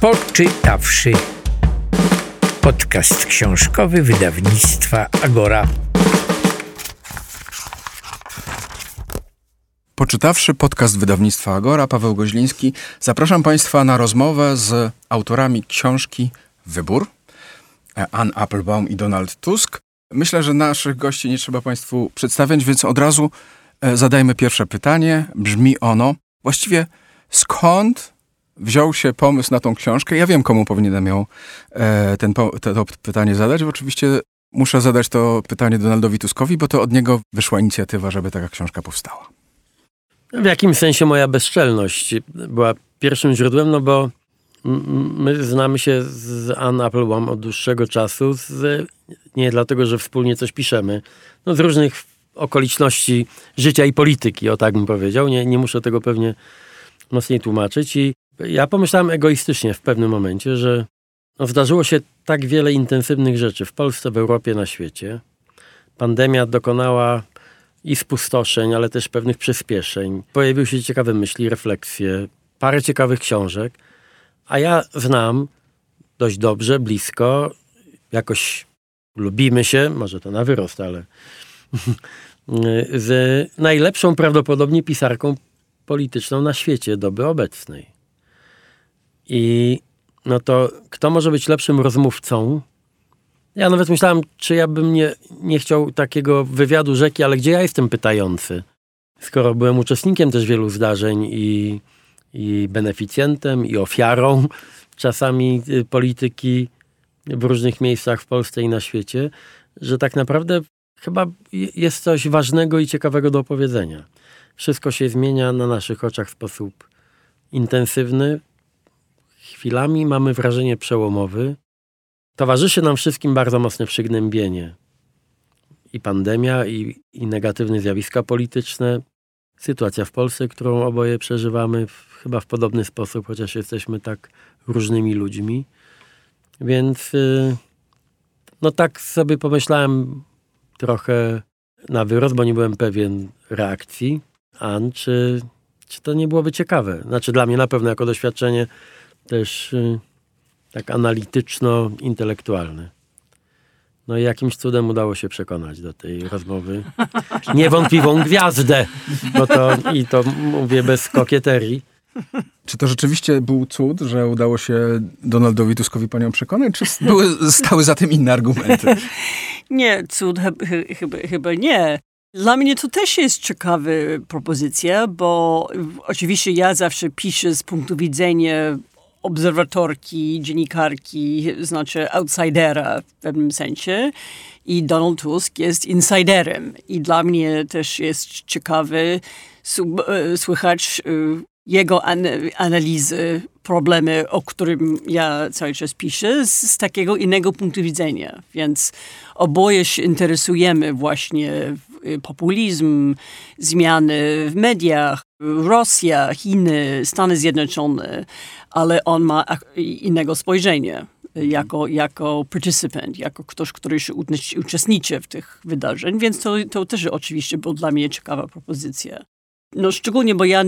Poczytawszy. Podcast książkowy wydawnictwa Agora. Poczytawszy podcast wydawnictwa Agora, Paweł Goźliński, zapraszam Państwa na rozmowę z autorami książki Wybór, Ann Applebaum i Donald Tusk. Myślę, że naszych gości nie trzeba Państwu przedstawiać, więc od razu e, zadajmy pierwsze pytanie. Brzmi ono, właściwie skąd wziął się pomysł na tą książkę? Ja wiem, komu powinienem ją e, ten, to, to pytanie zadać. Oczywiście muszę zadać to pytanie Donaldowi Tuskowi, bo to od niego wyszła inicjatywa, żeby taka książka powstała. W jakimś sensie moja bezczelność była pierwszym źródłem, no bo my znamy się z Ann Applebaum od dłuższego czasu, z, nie dlatego, że wspólnie coś piszemy, no z różnych okoliczności życia i polityki, o tak bym powiedział. Nie, nie muszę tego pewnie mocniej tłumaczyć. I ja pomyślałem egoistycznie w pewnym momencie, że no zdarzyło się tak wiele intensywnych rzeczy w Polsce, w Europie, na świecie. Pandemia dokonała i spustoszeń, ale też pewnych przyspieszeń. Pojawiły się ciekawe myśli, refleksje, parę ciekawych książek, a ja znam dość dobrze, blisko, jakoś lubimy się, może to na wyrost, ale z najlepszą prawdopodobnie pisarką polityczną na świecie doby obecnej. I no to kto może być lepszym rozmówcą? Ja nawet myślałem, czy ja bym nie, nie chciał takiego wywiadu rzeki, ale gdzie ja jestem pytający? Skoro byłem uczestnikiem też wielu zdarzeń i, i beneficjentem, i ofiarą czasami y, polityki w różnych miejscach w Polsce i na świecie, że tak naprawdę chyba jest coś ważnego i ciekawego do opowiedzenia. Wszystko się zmienia na naszych oczach w sposób intensywny. Chwilami mamy wrażenie przełomowy. Towarzyszy nam wszystkim bardzo mocne przygnębienie. I pandemia, i, i negatywne zjawiska polityczne. Sytuacja w Polsce, którą oboje przeżywamy w, chyba w podobny sposób, chociaż jesteśmy tak różnymi ludźmi. Więc y, no tak sobie pomyślałem trochę na wyrost, bo nie byłem pewien reakcji. An, czy, czy to nie byłoby ciekawe? Znaczy dla mnie na pewno jako doświadczenie też y, tak analityczno-intelektualne. No i jakimś cudem udało się przekonać do tej rozmowy. Niewątpliwą gwiazdę, bo to i to mówię bez kokieterii. Czy to rzeczywiście był cud, że udało się Donaldowi Tuskowi panią przekonać, czy były, stały za tym inne argumenty? Nie, cud chyba, chyba nie. Dla mnie to też jest ciekawa propozycja, bo oczywiście ja zawsze piszę z punktu widzenia obserwatorki, dziennikarki, znaczy outsidera w pewnym sensie i Donald Tusk jest insiderem i dla mnie też jest ciekawe e, słychać e, jego an analizy, problemy, o którym ja cały czas piszę, z, z, takiego innego punktu widzenia. Więc oboje się interesujemy właśnie y, populizm, zmiany w mediach, Rosja, Chiny, Stany Zjednoczone, ale on ma innego spojrzenia jako, jako participant, jako ktoś, który się uczestniczy w tych wydarzeniach, więc to, to też oczywiście była dla mnie ciekawa propozycja. No szczególnie, bo ja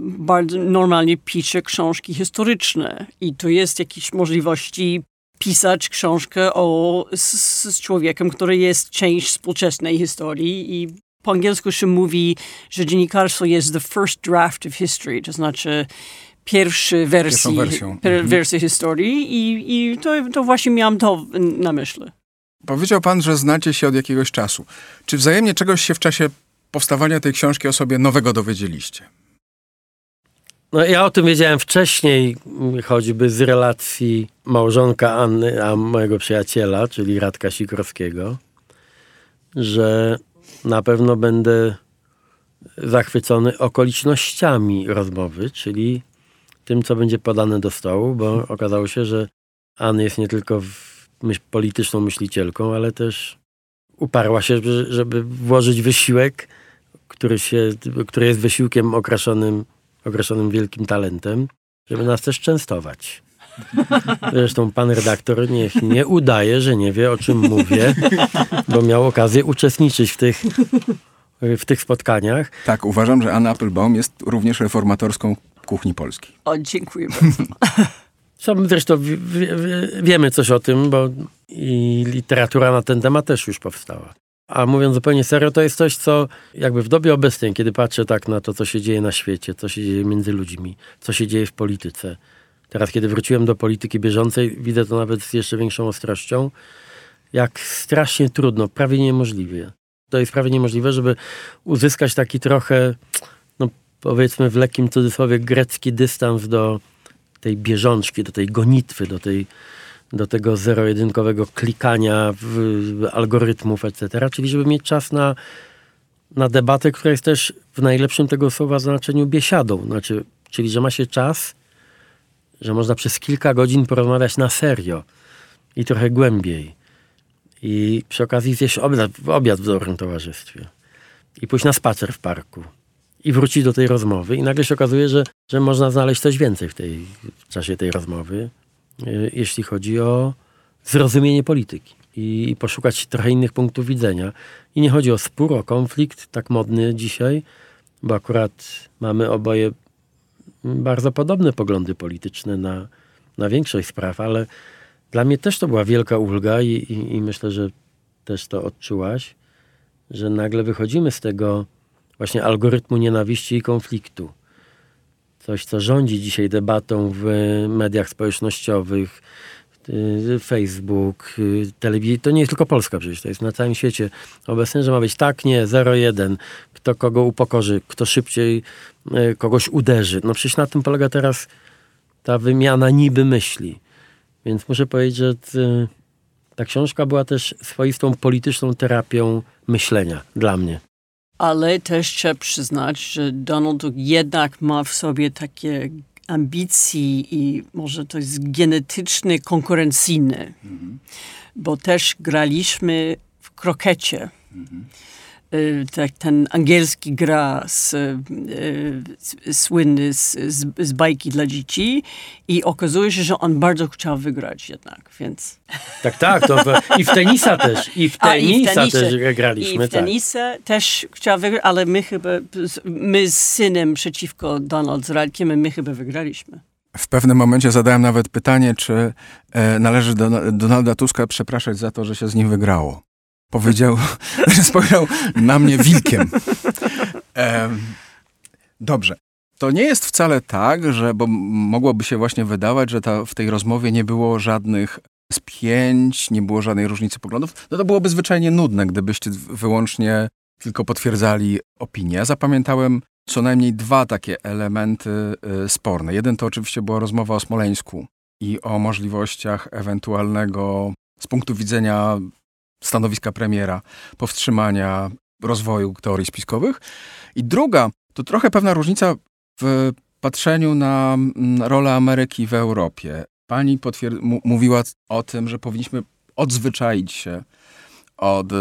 bardzo normalnie piszę książki historyczne i tu jest jakieś możliwości pisać książkę o, z, z człowiekiem, który jest część współczesnej historii i po angielsku się mówi, że dziennikarstwo jest the first draft of history, to znaczy pierwszy wersji, per, mhm. wersji historii i, i to, to właśnie miałam to na myśli. Powiedział pan, że znacie się od jakiegoś czasu. Czy wzajemnie czegoś się w czasie powstawania tej książki o sobie nowego dowiedzieliście? No ja o tym wiedziałem wcześniej, choćby z relacji małżonka Anny, a mojego przyjaciela, czyli Radka Sikorskiego, że na pewno będę zachwycony okolicznościami rozmowy, czyli tym, co będzie podane do stołu, bo okazało się, że Anna jest nie tylko myśl, polityczną myślicielką, ale też uparła się, żeby włożyć wysiłek który, się, który jest wysiłkiem okraszonym, okraszonym wielkim talentem, żeby nas też częstować. Zresztą pan redaktor niech nie udaje, że nie wie o czym mówię, bo miał okazję uczestniczyć w tych, w tych spotkaniach. Tak, uważam, że Anna Applebaum jest również reformatorską kuchni polskiej. O, dziękuję bardzo. Sam zresztą w, w, w, wiemy coś o tym, bo i literatura na ten temat też już powstała. A mówiąc zupełnie serio, to jest coś, co jakby w dobie obecnej, kiedy patrzę tak na to, co się dzieje na świecie, co się dzieje między ludźmi, co się dzieje w polityce. Teraz, kiedy wróciłem do polityki bieżącej, widzę to nawet z jeszcze większą ostrością, jak strasznie trudno, prawie niemożliwie. To jest prawie niemożliwe, żeby uzyskać taki trochę, no powiedzmy w lekkim cudzysłowie, grecki dystans do tej bieżączki, do tej gonitwy, do tej do tego zero-jedynkowego klikania algorytmów, etc. Czyli żeby mieć czas na, na debatę, która jest też w najlepszym tego słowa znaczeniu biesiadą. Znaczy, czyli, że ma się czas, że można przez kilka godzin porozmawiać na serio i trochę głębiej. I przy okazji zjeść obiad, obiad w dobrym towarzystwie. I pójść na spacer w parku. I wrócić do tej rozmowy. I nagle się okazuje, że, że można znaleźć coś więcej w, tej, w czasie tej rozmowy E, jeśli chodzi o zrozumienie polityki i poszukać trochę innych punktów widzenia. I nie chodzi o spór, o konflikt, tak modny dzisiaj, bo akurat mamy oboje bardzo podobne poglądy polityczne na, na większość spraw, ale dla mnie też to była wielka ulga i, i, i myślę, że też to odczułaś, że nagle wychodzimy z tego właśnie algorytmu nienawiści i konfliktu. Coś, co rządzi dzisiaj debatą w mediach społecznościowych, Facebook, y, telewizji. To nie jest tylko Polska przecież, to jest na całym świecie obecne, że ma być tak, nie, 0-1, kto kogo upokorzy, kto szybciej y, kogoś uderzy. No przecież na tym polega teraz ta wymiana niby myśli. Więc muszę powiedzieć, że ta książka była też swoistą polityczną terapią myślenia dla mnie ale też trzeba przyznać, że Donald jednak ma w sobie takie ambicji i może to jest genetyczny, konkurencyjny. Mhm. Bo też graliśmy w krokecie. Mhm. Y, tak, ten angielski gra z, y, słynny z, z, z, bajki dla dzieci i okazuje się, że on bardzo chciał wygrać jednak, więc... Tak, tak, to w, i w tenisa też, i w tenisa, A, i w też graliśmy. I w tak. tenisa też chciał wygrać, ale my chyba, my z synem przeciwko Donald z Radkiem, my chyba wygraliśmy. W pewnym momencie zadałem nawet pytanie, czy e, należy do Donalda Tuska przepraszać za to, że się z nim wygrało. Powiedział, że spojrzał na mnie wilkiem. dobrze. To nie jest wcale tak, że, bo mogłoby się właśnie wydawać, że ta, w tej rozmowie nie było żadnych spięć, nie było żadnej różnicy poglądów. No to byłoby zwyczajnie nudne, gdybyście wyłącznie tylko potwierdzali opinię. Zapamiętałem co najmniej dwa takie elementy y, sporne. Jeden to oczywiście była rozmowa o Smoleńsku i o możliwościach ewentualnego z punktu widzenia stanowiska premiera, powstrzymania rozwoju teorii spiskowych. I druga, to trochę pewna różnica w patrzeniu na mm, rolę Ameryki w Europie. Pani mówiła o tym, że powinniśmy odzwyczaić się od e,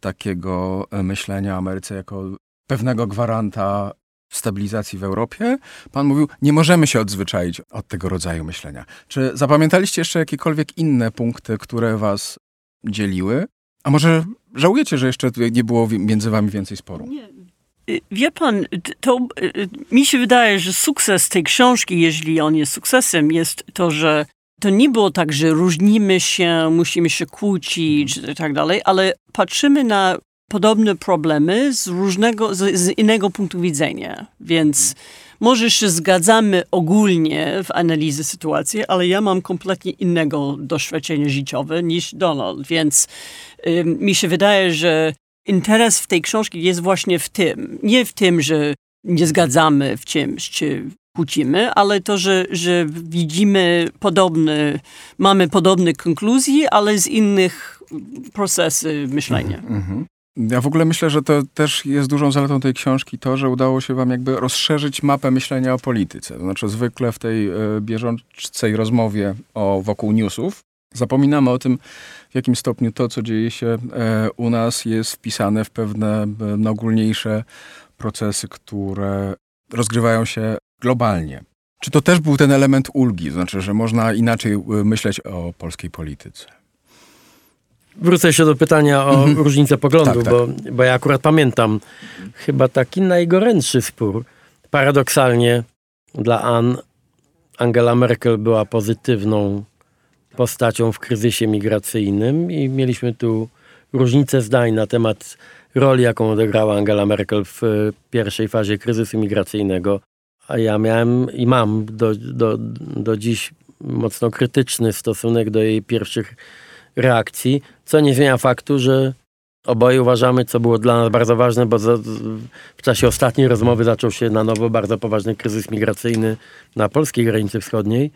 takiego e, myślenia o Ameryce jako pewnego gwaranta stabilizacji w Europie. Pan mówił, nie możemy się odzwyczaić od tego rodzaju myślenia. Czy zapamiętaliście jeszcze jakiekolwiek inne punkty, które was dzieliły? A może żałujecie, że jeszcze nie było między wami więcej sporu? Nie. Y, wie pan, to y, y, mi się wydaje, że sukces tej książki, jeśli on jest sukcesem, jest to, że to nie było tak, że różnimy się, musimy się kłócić i tak dalej, ale patrzymy na podobne problemy z różnego, z, z innego punktu widzenia. Więc może się zgadzamy ogólnie w analizie sytuacji, ale ja mam kompletnie innego doświadczenia życiowe niż Donald, więc y, mi się wydaje, że interes w tej książki jest właśnie w tym. Nie w tym, że nie zgadzamy w czymś, czy kłócimy, ale to, że, że widzimy podobne, mamy podobne konkluzje, ale z innych procesy myślenia. Mm -hmm. Ja w ogóle myślę, że to też jest dużą zaletą tej książki to, że udało się wam jakby rozszerzyć mapę myślenia o polityce. To znaczy zwykle w tej e, bieżącej rozmowie o wokół newsów zapominamy o tym, w jakim stopniu to, co dzieje się e, u nas jest wpisane w pewne e, ogólniejsze procesy, które rozgrywają się globalnie. Czy to też był ten element ulgi, znaczy, że można inaczej myśleć o polskiej polityce? Wrócę jeszcze do pytania o mhm. różnicę poglądu, tak, tak. Bo, bo ja akurat pamiętam chyba taki najgorętszy spór, paradoksalnie dla Ann, Angela Merkel była pozytywną postacią w kryzysie migracyjnym i mieliśmy tu różnice zdań na temat roli, jaką odegrała Angela Merkel w pierwszej fazie kryzysu migracyjnego. A ja miałem i mam do, do, do dziś mocno krytyczny stosunek do jej pierwszych reakcji, co nie zmienia faktu, że oboje uważamy, co było dla nas bardzo ważne, bo w czasie ostatniej rozmowy zaczął się na nowo bardzo poważny kryzys migracyjny na polskiej granicy wschodniej,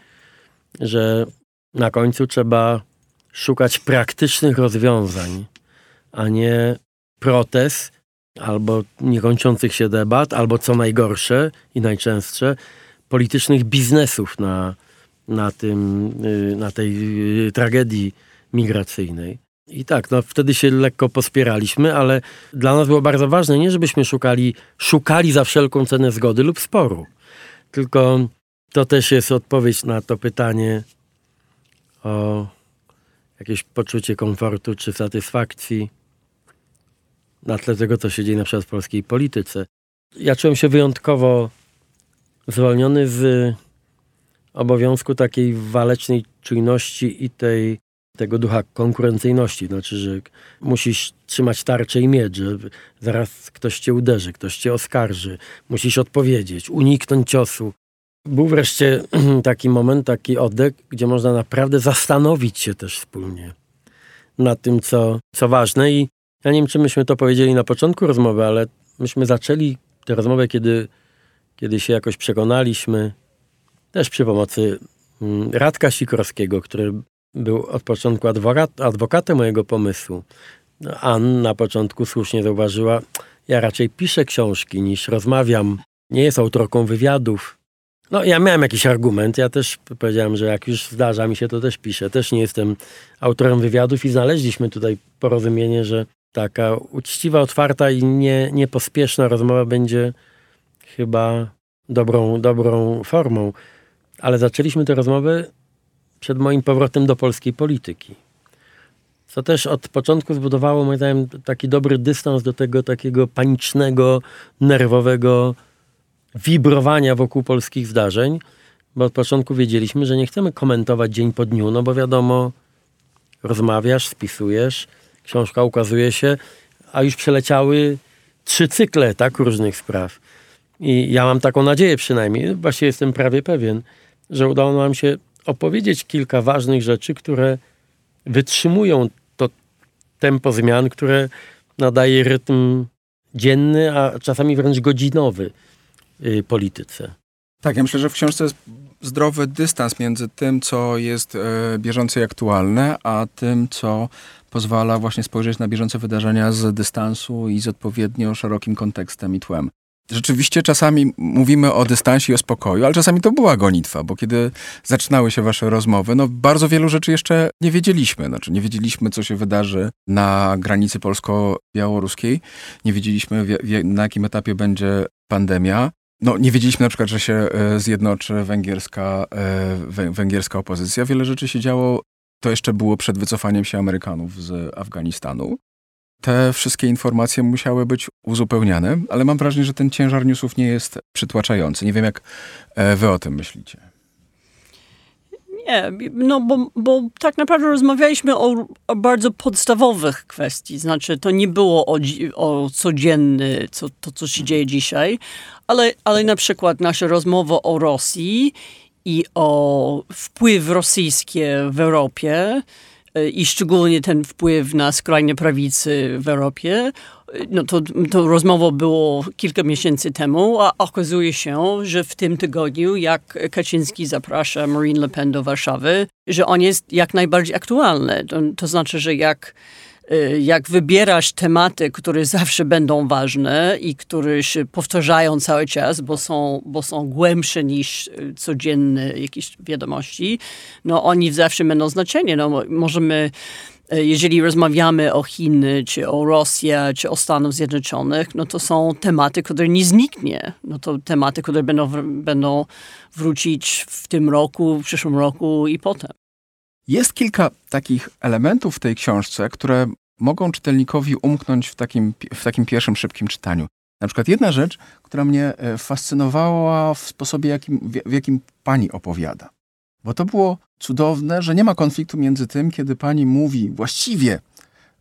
że na końcu trzeba szukać praktycznych rozwiązań, a nie protest albo niekończących się debat, albo co najgorsze i najczęstsze, politycznych biznesów na, na, tym, y, na tej y, tragedii migracyjnej. I tak, no wtedy się lekko pospieraliśmy, ale dla nas było bardzo ważne nie, żebyśmy szukali, szukali za wszelką cenę zgody lub sporu. Tylko to też jest odpowiedź na to pytanie o jakieś poczucie komfortu czy satysfakcji na tle tego, co się dzieje na przykład w polskiej polityce. Ja czułem się wyjątkowo zwolniony z obowiązku takiej walecznej czujności i tej, tego ducha konkurencyjności. Znaczy, że musisz trzymać tarczę i miecz, że zaraz ktoś cię uderzy, ktoś cię oskarży, musisz odpowiedzieć, uniknąć ciosu. Był wreszcie taki moment, taki oddech, gdzie można naprawdę zastanowić się też wspólnie nad tym, co, co ważne i ja nie wiem, czy myśmy to powiedzieli na początku rozmowy, ale myśmy zaczęli tę rozmowę, kiedy, kiedy się jakoś przekonaliśmy, też przy pomocy mm, Radka Sikorskiego, który był od początku adwokat, adwokatem mojego pomysłu. No, Ann na początku słusznie zauważyła, ja raczej piszę książki niż rozmawiam. Nie jest autorką wywiadów. No, ja miałem jakiś argument. Ja też powiedziałem, że jak już zdarza mi się, to też piszę. Też nie jestem autorem wywiadów i znaleźliśmy tutaj porozumienie, że taka uczciwa, otwarta i nie, niepospieszna rozmowa będzie chyba dobrą, dobrą formą. Ale zaczęliśmy tę rozmowę przed moim powrotem do polskiej polityki. Co też od początku zbudowało, moim zdaniem, taki dobry dystans do tego takiego panicznego, nerwowego wibrowania wokół polskich zdarzeń, bo od początku wiedzieliśmy, że nie chcemy komentować dzień po dniu, no bo wiadomo, rozmawiasz, spisujesz, książka ukazuje się, a już przeleciały trzy cykle tak różnych spraw. I ja mam taką nadzieję przynajmniej, właśnie jestem prawie pewien, że udało nam się opowiedzieć kilka ważnych rzeczy, które wytrzymują to tempo zmian, które nadaje rytm dzienny, a czasami wręcz godzinowy y, polityce. Tak, ja myślę, że w książce jest zdrowy dystans między tym, co jest e, bieżące i aktualne, a tym, co pozwala właśnie spojrzeć na bieżące wydarzenia z dystansu i z odpowiednio szerokim kontekstem i tłem. Rzeczywiście czasami mówimy o dystansie i o spokoju, ale czasami to była gonitwa, bo kiedy zaczynały się wasze rozmowy, no bardzo wielu rzeczy jeszcze nie wiedzieliśmy. Znaczy nie wiedzieliśmy, co się wydarzy na granicy polsko-białoruskiej, nie wiedzieliśmy, na jakim etapie będzie pandemia. No, nie wiedzieliśmy na przykład, że się e, zjednoczy węgierska, e, węgierska opozycja. Wiele rzeczy się działo to jeszcze było przed wycofaniem się Amerykanów z Afganistanu. Te wszystkie informacje musiały być uzupełniane, ale mam wrażenie, że ten ciężar newsów nie jest przytłaczający. Nie wiem, jak e, wy o tym myślicie. Nie, no bo, bo tak naprawdę rozmawialiśmy o, o bardzo podstawowych kwestii. Znaczy, to nie było o, o codzienny, co, to co się dzieje dzisiaj, ale, ale na przykład nasza rozmowa o Rosji i o wpływ rosyjskie w Europie i szczególnie ten wpływ na skrajne prawicy w Europie, e, no to, to rozmowa było kilka miesięcy temu, a okazuje się, że w tym tygodniu, jak Kaczyński zaprasza Marine Le Pen do Warszawy, że on jest jak najbardziej aktualny. To, to znaczy, że jak jak wybierasz tematy, które zawsze będą ważne i które się powtarzają cały czas, bo są, bo są głębsze niż y, codzienne jakieś wiadomości, no oni zawsze będą znaczenie. No, możemy y, jeżeli rozmawiamy o Chiny, czy o Rosji, czy o Stanach Zjednoczonych, no to są tematy, które nie zniknie. No to tematy, które będą, będą wrócić w tym roku, w przyszłym roku i potem. Jest kilka takich elementów w tej książce, które mogą czytelnikowi umknąć w takim, w takim pierwszym szybkim czytaniu. Na przykład jedna rzecz, która mnie e, fascynowała w sposobie, jakim, w, jakim pani opowiada. Bo to było cudowne, że nie ma konfliktu między tym, kiedy pani mówi właściwie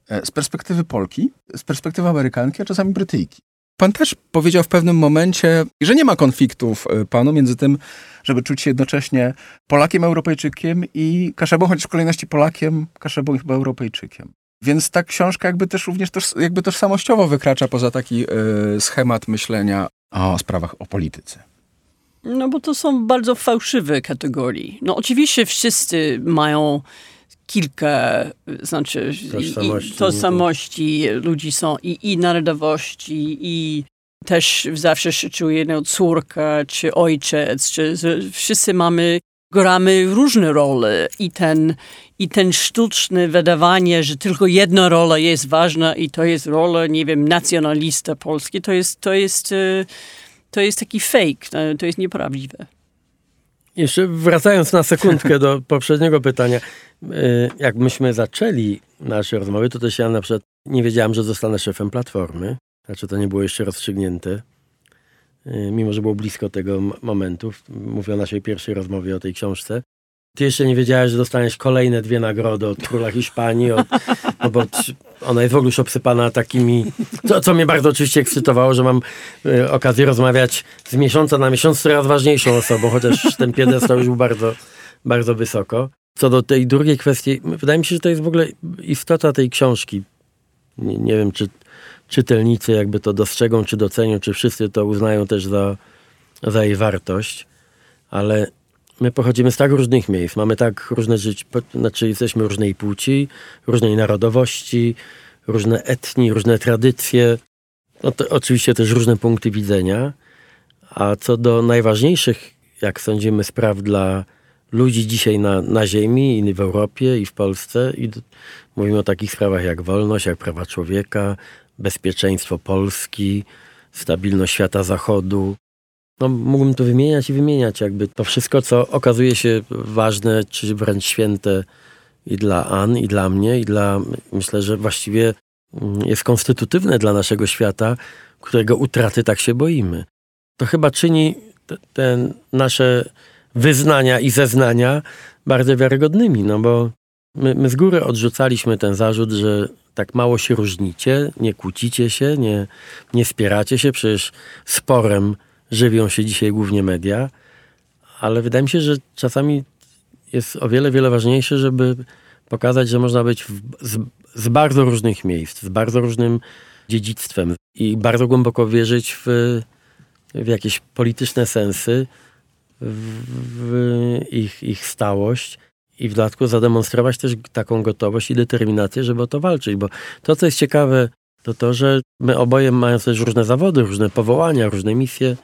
e, z perspektywy Polki, z perspektywy Amerykanki, a czasami Brytyjki. Pan też powiedział w pewnym momencie, że nie ma konfliktów e, panu między tym, żeby czuć się jednocześnie Polakiem, Europejczykiem i Kaszebą, chociaż w kolejności Polakiem, Kaszebą i chyba Europejczykiem. Więc ta książka jakby też również toż, jakby tożsamościowo wykracza poza taki y, schemat myślenia o sprawach o polityce. No bo to są bardzo fałszywe kategorie. No oczywiście wszyscy mają kilka, znaczy tożsamości, i, tożsamości ludzi są i, i narodowości i też zawsze się czuje no, córka czy ojciec, czy wszyscy mamy, gramy różne role i ten, i ten sztuczne wydawanie, że tylko jedna rola jest ważna i to jest rola, nie wiem, nacjonalista polski, to jest, to jest, e, to jest taki fake, to jest nieprawdziwe. Jeszcze wracając na sekundkę do poprzedniego pytania. E, jak myśmy zaczęli nasze rozmowy, to też ja na przykład nie wiedziałem, że zostanę szefem Platformy. Znaczy to nie było jeszcze rozstrzygnięte. E, mimo, że było blisko tego momentu. Mówię o naszej pierwszej rozmowie o tej książce. Ty jeszcze nie wiedziałeś, że dostaniesz kolejne dwie nagrody od króla Hiszpanii, od, no bo ona jest w ogóle już obsypana takimi, co, co mnie bardzo oczywiście ekscytowało, że mam y, okazję rozmawiać z miesiąca na miesiąc z coraz ważniejszą osobą, chociaż ten piedestał już był bardzo, bardzo wysoko. Co do tej drugiej kwestii, wydaje mi się, że to jest w ogóle istota tej książki. Nie, nie wiem, czy czytelnicy jakby to dostrzegą, czy docenią, czy wszyscy to uznają też za, za jej wartość, ale my pochodzimy z tak różnych miejsc, mamy tak różne życie, znaczy jesteśmy różnej płci, różnej narodowości, różne etnie, różne tradycje, no to oczywiście też różne punkty widzenia, a co do najważniejszych, jak sądzimy, spraw dla ludzi dzisiaj na, na ziemi i w Europie i w Polsce i mówimy o takich sprawach jak wolność, jak prawa człowieka, bezpieczeństwo Polski, stabilność świata zachodu, no, mógłbym to wymieniać i wymieniać, jakby to wszystko, co okazuje się ważne, czy wręcz święte i dla An, i dla mnie, i dla, myślę, że właściwie mm, jest konstytutywne dla naszego świata, którego utraty tak się boimy. To chyba czyni te, te nasze wyznania i zeznania bardzo wiarygodnymi, no bo my, my z góry odrzucaliśmy ten zarzut, że tak mało się różnicie, nie kłócicie się, nie, nie spieracie się, przecież sporem żywią się dzisiaj głównie media, ale wydaje mi się, że czasami jest o wiele, wiele ważniejsze, żeby pokazać, że można być w, z, z, bardzo różnych miejsc, z bardzo różnym dziedzictwem i bardzo głęboko wierzyć w, w jakieś polityczne sensy, w, w ich, ich stałość i w dodatku zademonstrować też taką gotowość i determinację, żeby o to walczyć, bo to, co jest ciekawe, to to, że my oboje mając też różne zawody, różne powołania, różne misje,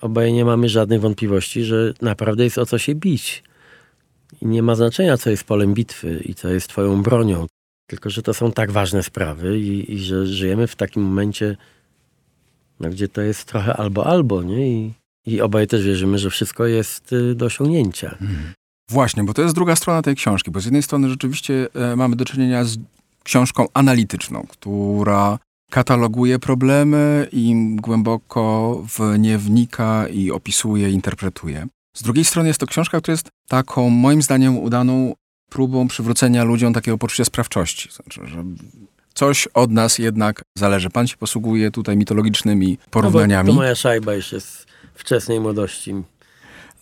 oboje nie mamy żadnych wątpliwości, że naprawdę jest o co się bić. I nie ma znaczenia, co jest polem bitwy i co jest twoją bronią. Tylko, że to są tak ważne sprawy i, i że żyjemy w takim momencie, no, gdzie to jest trochę albo albo, nie? I, I też wierzymy, że wszystko jest y, do osiągnięcia. Mhm. Właśnie, bo to jest druga strona tej książki, bo z jednej strony rzeczywiście e, mamy do czynienia z książką analityczną, która kataloguje problemy i głęboko w nie wnika i opisuje, interpretuje. Z drugiej strony jest to książka, która jest taką, moim zdaniem, udaną próbą przywrócenia ludziom takiego poczucia sprawczości. Znaczy, że coś od nas jednak zależy. Pan się posługuje tutaj mitologicznymi porównaniami. No to moja szajba jeszcze z wczesnej młodości.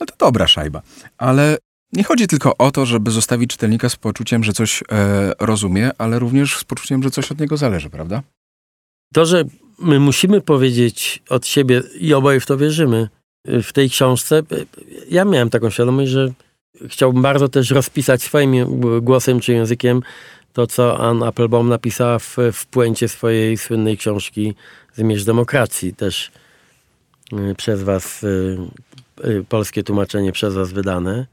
No to dobra szajba. Ale nie chodzi tylko o to, żeby zostawić czytelnika z poczuciem, że coś e, rozumie, ale również z poczuciem, że coś od niego zależy, prawda? To, że my musimy powiedzieć od siebie i oboje w to wierzymy, w tej książce, ja miałem taką świadomość, że chciałbym bardzo też rozpisać swoim głosem czy językiem to, co Ann Applebaum napisała w, w puencie swojej słynnej książki Zmierz demokracji, też y, przez was, y, y, polskie tłumaczenie przez was wydane.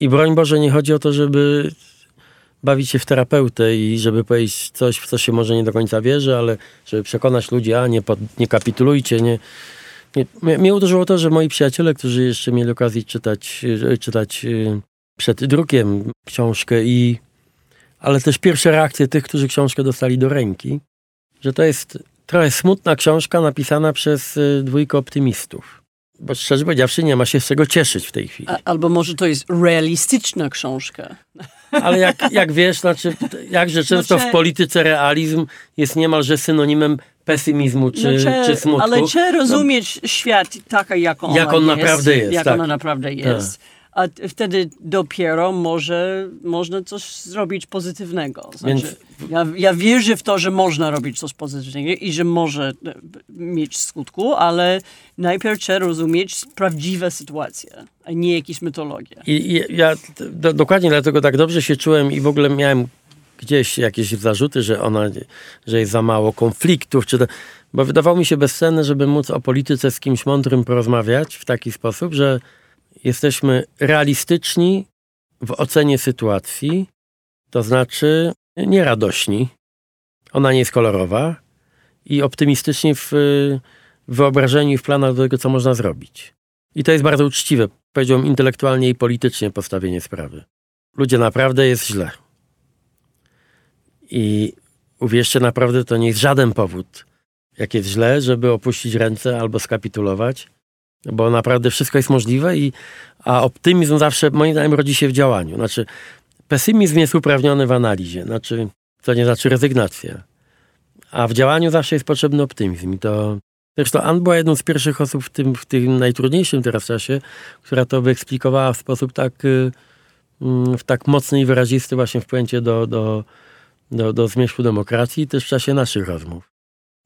I broń Boże, nie chodzi o to, żeby bawić się w terapeutę i żeby powiedzieć coś, w co się może nie do końca wierzy, ale żeby przekonać ludzi, a nie, pod, nie kapitulujcie, nie, nie. Mnie uderzyło to, że moi przyjaciele, którzy jeszcze mieli okazję czytać, e, czytać e, przed drukiem książkę i ale też pierwsze reakcje tych, którzy książkę dostali do ręki, że to jest trochę smutna książka napisana przez y, dwójkę optymistów. Bo szczerze powiedziawszy, nie ma się z czego cieszyć w tej chwili. A, albo może to jest realistyczna książka. Ale jak, jak wiesz, znaczy, jakże często Znaczy- w polityce realizm jest niemalże synonimem pesymizmu czy, No, czy smutku. Ale trzeba rozumieć świat taka, jak on, Jak on jest, naprawdę jest, Jak tak. ona naprawdę jest. A wtedy dopiero może można coś zrobić pozytywnego. Znaczy, Więc- ja, ja wierzę w to, że można robić coś pozytywnego i że może e, mieć skutku, ale najpierw trzeba rozumieć prawdziwą sytuację, a nie jakieś mitologie. I, i ja do, dokładnie dlatego tak dobrze się czułem i w ogóle miałem gdzieś jakieś zarzuty, że ona, że jest za mało konfliktów, czy to, bo wydawało mi się bezcenne, żeby móc o polityce z kimś mądrym porozmawiać w taki sposób, że jesteśmy realistyczni w ocenie sytuacji, to znaczy nieradośni. Ona nie jest kolorowa i optymistyczni w wyobrażeniu i w planach do tego, co można zrobić. I to jest bardzo uczciwe, powiedziałbym intelektualnie i politycznie postawienie sprawy. Ludzie, naprawdę jest źle. I uwierzcie, naprawdę to nie jest żaden powód, jak jest źle, żeby opuścić ręce albo skapitulować, bo naprawdę wszystko jest możliwe, i, a optymizm zawsze, moim zdaniem, rodzi się w działaniu. Znaczy, pesymizm jest uprawniony w analizie, znaczy, to nie znaczy rezygnacja. A w działaniu zawsze jest potrzebny optymizm. I to Zresztą Ann była jedną z pierwszych osób w tym, w tym najtrudniejszym teraz czasie, która to wyeksplikowała w sposób tak, y, mm, w tak mocny i wyrazisty właśnie wpłęcie do, do, do, do zmierzchu demokracji i też w czasie naszych rozmów.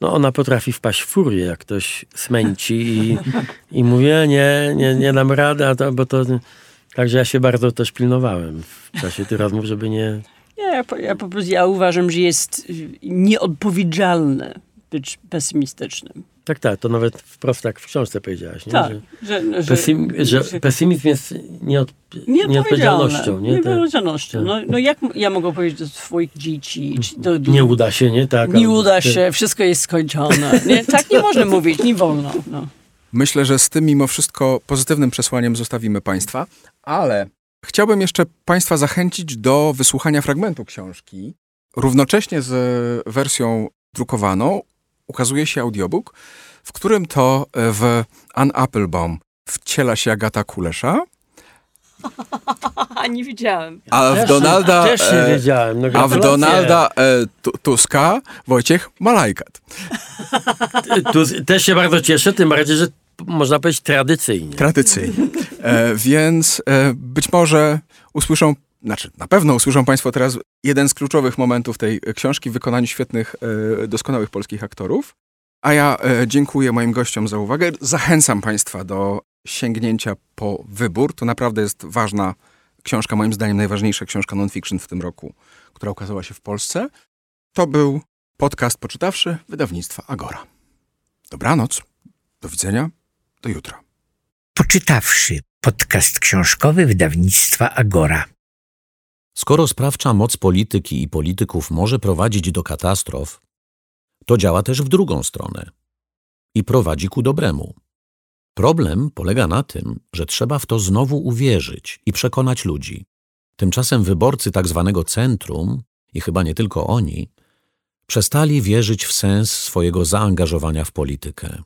No ona potrafi wpaść w furię, jak ktoś smęci i, i mówi, "E, nie, nie, nie dam rady, to, bo to... Także ja się bardzo też pilnowałem w czasie tych rozmów, żeby nie... Ja, ja po prostu ja uważam, że jest y, nieodpowiedzialne być pesymistycznym. Tak, tak, to nawet wprost tak w książce powiedziałaś, nie? Tak, Że, że, że, pesym, że pesymizm jest nieod, nieodpowiedzialnością. Nie? Tak. Nieodpowiedzialnością. No, no jak ja mogę powiedzieć do swoich dzieci, do, nie uda się, nie? Tak, nie albo- uda się, wszystko jest skończone. Nie? Tak nie można mówić, nie wolno. No. Myślę, że z tym mimo wszystko pozytywnym przesłaniem zostawimy Państwa, ale chciałbym jeszcze Państwa zachęcić do wysłuchania fragmentu książki. Równocześnie z wersją drukowaną ukazuje się audiobook, w którym to w Ann Applebaum wciela się Agata Kulesza, nie widziałem. a w Też- Donalda, Też nie e, wiedziałem. No, a w. Donalda e, Tu- Tuska Wojciech Malajkat. Tu też się bardzo cieszę, tym bardziej, że można powiedzieć tradycyjnie. Tradycyjnie. E, więc e, być może usłyszą, znaczy na pewno usłyszą Państwo teraz jeden z kluczowych momentów tej książki w wykonaniu świetnych, e, doskonałych polskich aktorów. A ja e, dziękuję moim gościom za uwagę. Zachęcam Państwa do sięgnięcia po wybór. To naprawdę jest ważna książka, moim zdaniem najważniejsza książka non-fiction w tym roku, która ukazała się w Polsce. To był podcast Poczytawszy wydawnictwa Agora. Dobranoc. Do widzenia. Do jutra. Poczytawszy podcast książkowy wydawnictwa Agora. Skoro sprawcza moc polityki i polityków może prowadzić do katastrof, to działa też w drugą stronę i prowadzi ku dobremu. Problem polega na tym, że trzeba w to znowu uwierzyć i przekonać ludzi. Tymczasem wyborcy tak zwanego centrum, i chyba nie tylko oni, przestali wierzyć w sens swojego zaangażowania w politykę.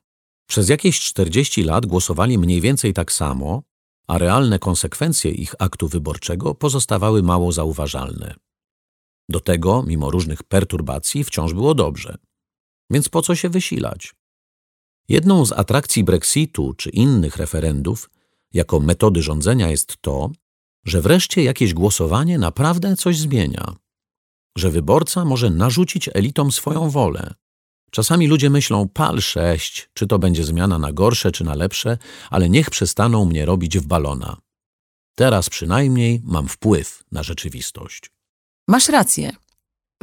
Przez jakieś 40 lat głosowali mniej więcej tak samo, a realne konsekwencje ich aktu wyborczego pozostawały mało zauważalne. Do tego, mimo różnych perturbacji, wciąż było dobrze. Więc po co się wysilać? Jedną z atrakcji Brexitu czy innych referendów jako metody rządzenia jest to, że wreszcie jakieś głosowanie naprawdę coś zmienia. Że wyborca może narzucić elitom swoją wolę. Czasami ludzie myślą, pal sześć, czy to będzie zmiana na gorsze czy na lepsze, ale niech przestaną mnie robić w balona. Teraz przynajmniej mam wpływ na rzeczywistość. Masz rację.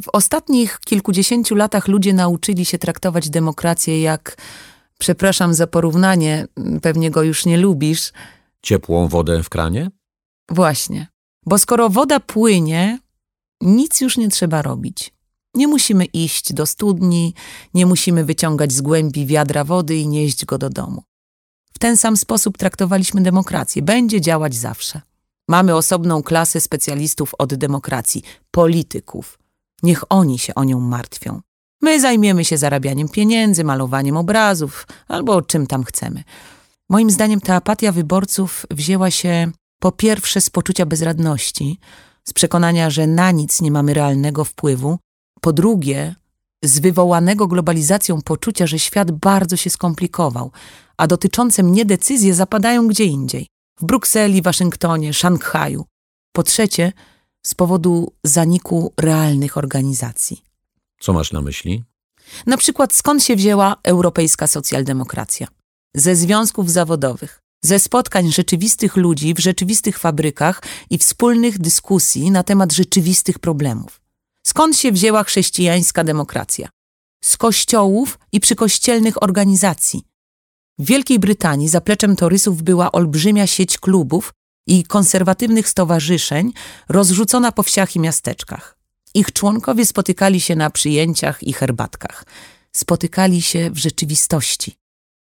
W ostatnich kilkudziesięciu latach ludzie nauczyli się traktować demokrację jak, przepraszam za porównanie, pewnie go już nie lubisz, Ciepłą wodę w kranie? właśnie. Bo skoro woda płynie, nic już nie trzeba robić. Nie musimy iść do studni, nie musimy wyciągać z głębi wiadra wody i nieść go do domu. W ten sam sposób traktowaliśmy demokrację. Będzie działać zawsze. Mamy osobną klasę specjalistów od demokracji, polityków. Niech oni się o nią martwią. My zajmiemy się zarabianiem pieniędzy, malowaniem obrazów albo czym tam chcemy. Moim zdaniem ta apatia wyborców wzięła się po pierwsze z poczucia bezradności, z przekonania, że na nic nie mamy realnego wpływu, po drugie z wywołanego globalizacją poczucia, że świat bardzo się skomplikował, a dotyczące mnie decyzje zapadają gdzie indziej w Brukseli, Waszyngtonie, Szanghaju. Po trzecie, z powodu zaniku realnych organizacji. Co masz na myśli? Na przykład skąd się wzięła europejska socjaldemokracja? Ze związków zawodowych, ze spotkań rzeczywistych ludzi w rzeczywistych fabrykach i wspólnych dyskusji na temat rzeczywistych problemów. Skąd się wzięła chrześcijańska demokracja? Z kościołów i przykościelnych organizacji. W Wielkiej Brytanii zapleczem torysów była olbrzymia sieć klubów i konserwatywnych stowarzyszeń rozrzucona po wsiach i miasteczkach. Ich członkowie spotykali się na przyjęciach i herbatkach. Spotykali się w rzeczywistości.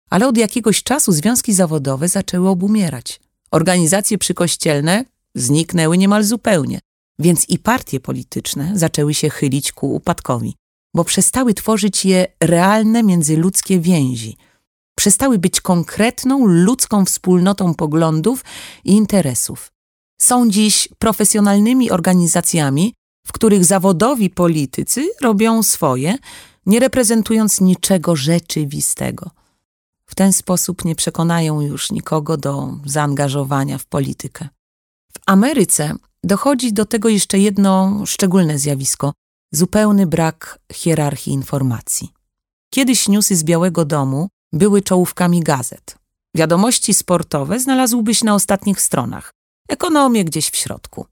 Ale od jakiegoś czasu związki zawodowe zaczęły obumierać. Organizacje przykościelne zniknęły niemal zupełnie, więc i partie polityczne zaczęły się chylić ku upadkowi, bo przestały tworzyć je realne międzyludzkie więzi. Przestały być konkretną ludzką wspólnotą poglądów i interesów. Są dziś profesjonalnymi organizacjami, w których zawodowi politycy robią swoje, nie reprezentując niczego rzeczywistego. W ten sposób nie przekonają już nikogo do zaangażowania w politykę. W Ameryce dochodzi do tego jeszcze jedno szczególne zjawisko zupełny brak hierarchii informacji. Kiedyś newsy z Białego Domu były czołówkami gazet. Wiadomości sportowe znalazłbyś na ostatnich stronach, ekonomię gdzieś w środku.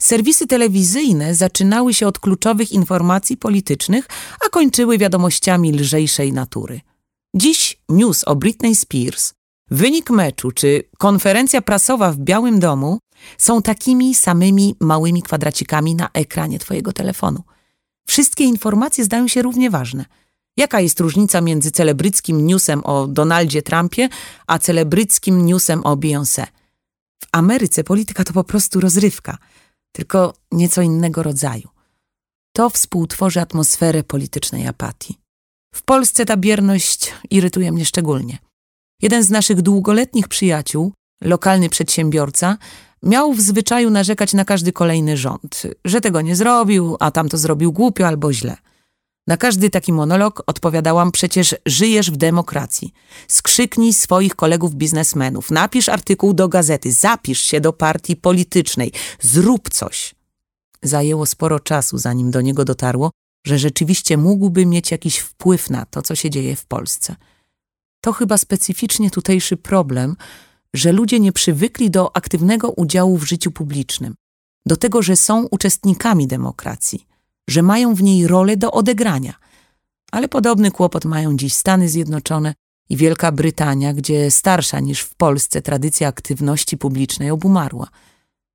Serwisy telewizyjne zaczynały się od kluczowych informacji politycznych, a kończyły wiadomościami lżejszej natury. Dziś news o Britney Spears, wynik meczu czy konferencja prasowa w Białym Domu są takimi samymi małymi kwadracikami na ekranie twojego telefonu. Wszystkie informacje zdają się równie ważne. Jaka jest różnica między celebryckim newsem o Donaldzie Trumpie, a celebryckim newsem o Beyoncé? W Ameryce polityka to po prostu rozrywka – tylko nieco innego rodzaju. To współtworzy atmosferę politycznej apatii. W Polsce ta bierność irytuje mnie szczególnie. Jeden z naszych długoletnich przyjaciół, lokalny przedsiębiorca, miał w zwyczaju narzekać na każdy kolejny rząd, że tego nie zrobił, a tamto zrobił głupio albo źle. Na każdy taki monolog odpowiadałam przecież żyjesz w demokracji. Skrzyknij swoich kolegów biznesmenów, napisz artykuł do gazety, zapisz się do partii politycznej, zrób coś. Zajęło sporo czasu, zanim do niego dotarło, że rzeczywiście mógłby mieć jakiś wpływ na to, co się dzieje w Polsce. To chyba specyficznie tutejszy problem, że ludzie nie przywykli do aktywnego udziału w życiu publicznym, do tego, że są uczestnikami demokracji że mają w niej rolę do odegrania. Ale podobny kłopot mają dziś Stany Zjednoczone i Wielka Brytania, gdzie starsza niż w Polsce tradycja aktywności publicznej obumarła.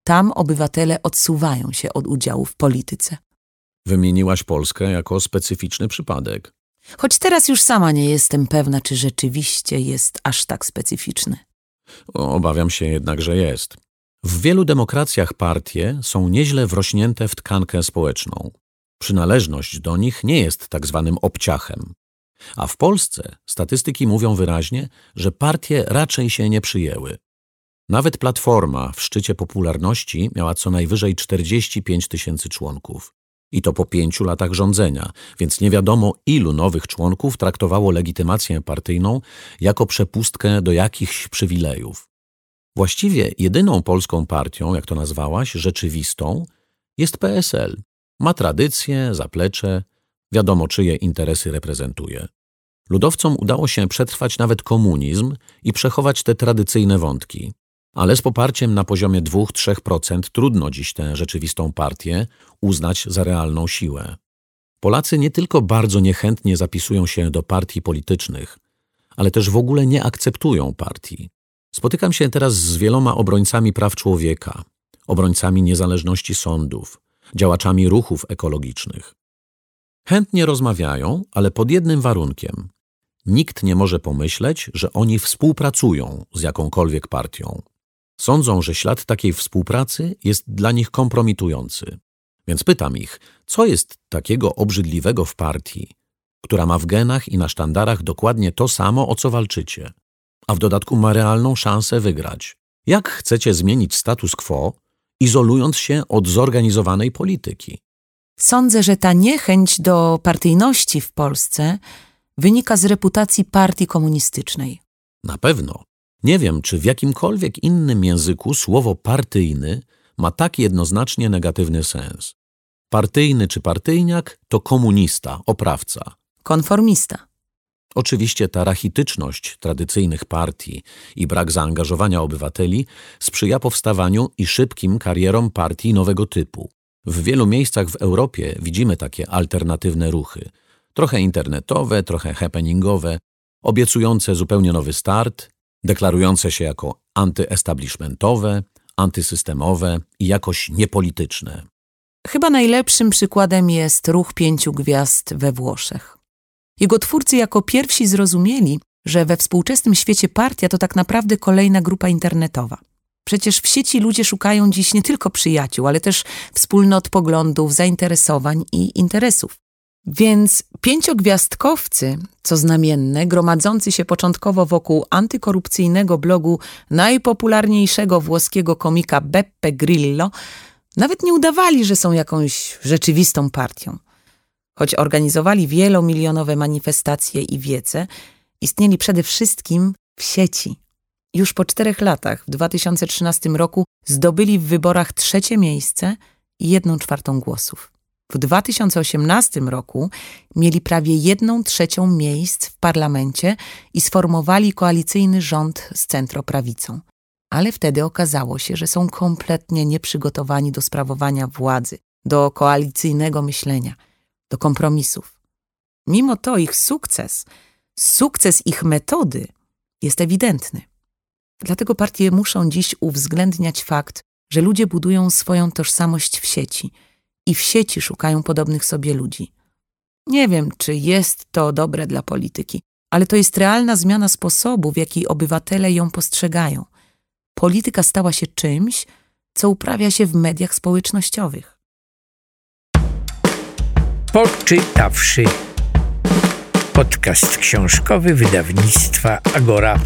Tam obywatele odsuwają się od udziału w polityce. Wymieniłaś Polskę jako specyficzny przypadek. Choć teraz już sama nie jestem pewna, czy rzeczywiście jest aż tak specyficzny. Obawiam się jednak, że jest. W wielu demokracjach partie są nieźle wrośnięte w tkankę społeczną. Przynależność do nich nie jest tak zwanym obciachem. A w Polsce statystyki mówią wyraźnie, że partie raczej się nie przyjęły. Nawet Platforma w szczycie popularności miała co najwyżej 45 tysięcy członków. I to po pięciu latach rządzenia, więc nie wiadomo ilu nowych członków traktowało legitymację partyjną jako przepustkę do jakichś przywilejów. Właściwie jedyną polską partią, jak to nazwałaś, rzeczywistą, jest PSL, ma tradycje, zaplecze, wiadomo czyje interesy reprezentuje. Ludowcom udało się przetrwać nawet komunizm i przechować te tradycyjne wątki. Ale z poparciem na poziomie 2-3% trudno dziś tę rzeczywistą partię uznać za realną siłę. Polacy nie tylko bardzo niechętnie zapisują się do partii politycznych, ale też w ogóle nie akceptują partii. Spotykam się teraz z wieloma obrońcami praw człowieka, obrońcami niezależności sądów, działaczami ruchów ekologicznych. Chętnie rozmawiają, ale pod jednym warunkiem. Nikt nie może pomyśleć, że oni współpracują z jakąkolwiek partią. Sądzą, że ślad takiej współpracy jest dla nich kompromitujący. Więc pytam ich, co jest takiego obrzydliwego w partii, która ma w genach i na sztandarach dokładnie to samo, o co walczycie, a w dodatku ma realną szansę wygrać. Jak chcecie zmienić status quo, izolując się od zorganizowanej polityki? Sądzę, że ta niechęć do partyjności w Polsce wynika z reputacji partii komunistycznej. Na pewno. Nie wiem, czy w jakimkolwiek innym języku słowo partyjny ma tak jednoznacznie negatywny sens. Partyjny czy partyjniak to komunista, oprawca. Konformista. Oczywiście ta rachityczność tradycyjnych partii i brak zaangażowania obywateli sprzyja powstawaniu i szybkim karierom partii nowego typu. W wielu miejscach w Europie widzimy takie alternatywne ruchy. Trochę internetowe, trochę happeningowe, obiecujące zupełnie nowy start, deklarujące się jako antyestablishmentowe, antysystemowe i jakoś niepolityczne. Chyba najlepszym przykładem jest ruch pięciu gwiazd we Włoszech. Jego twórcy jako pierwsi zrozumieli, że we współczesnym świecie partia to tak naprawdę kolejna grupa internetowa. Przecież w sieci ludzie szukają dziś nie tylko przyjaciół, ale też wspólnot poglądów, zainteresowań i interesów. Więc pięciogwiazdkowcy, co znamienne, gromadzący się początkowo wokół antykorupcyjnego blogu najpopularniejszego włoskiego komika Beppe Grillo, nawet nie udawali, że są jakąś rzeczywistą partią. Choć organizowali wielomilionowe manifestacje i wiece, istnieli przede wszystkim w sieci. Już po czterech latach, w 2013 roku, zdobyli w wyborach trzecie miejsce i jedną czwartą głosów. W 2018 roku mieli prawie jedną trzecią miejsc w parlamencie i sformowali koalicyjny rząd z centroprawicą. Ale wtedy okazało się, że są kompletnie nieprzygotowani do sprawowania władzy, do koalicyjnego myślenia, do kompromisów. Mimo to ich sukces, sukces ich metody jest ewidentny. Dlatego partie muszą dziś uwzględniać fakt, że ludzie budują swoją tożsamość w sieci i w sieci szukają podobnych sobie ludzi. Nie wiem, czy jest to dobre dla polityki, ale to jest realna zmiana sposobu, w jaki obywatele ją postrzegają. Polityka stała się czymś, co uprawia się w mediach społecznościowych. Poczytawszy. Podcast książkowy wydawnictwa Agora.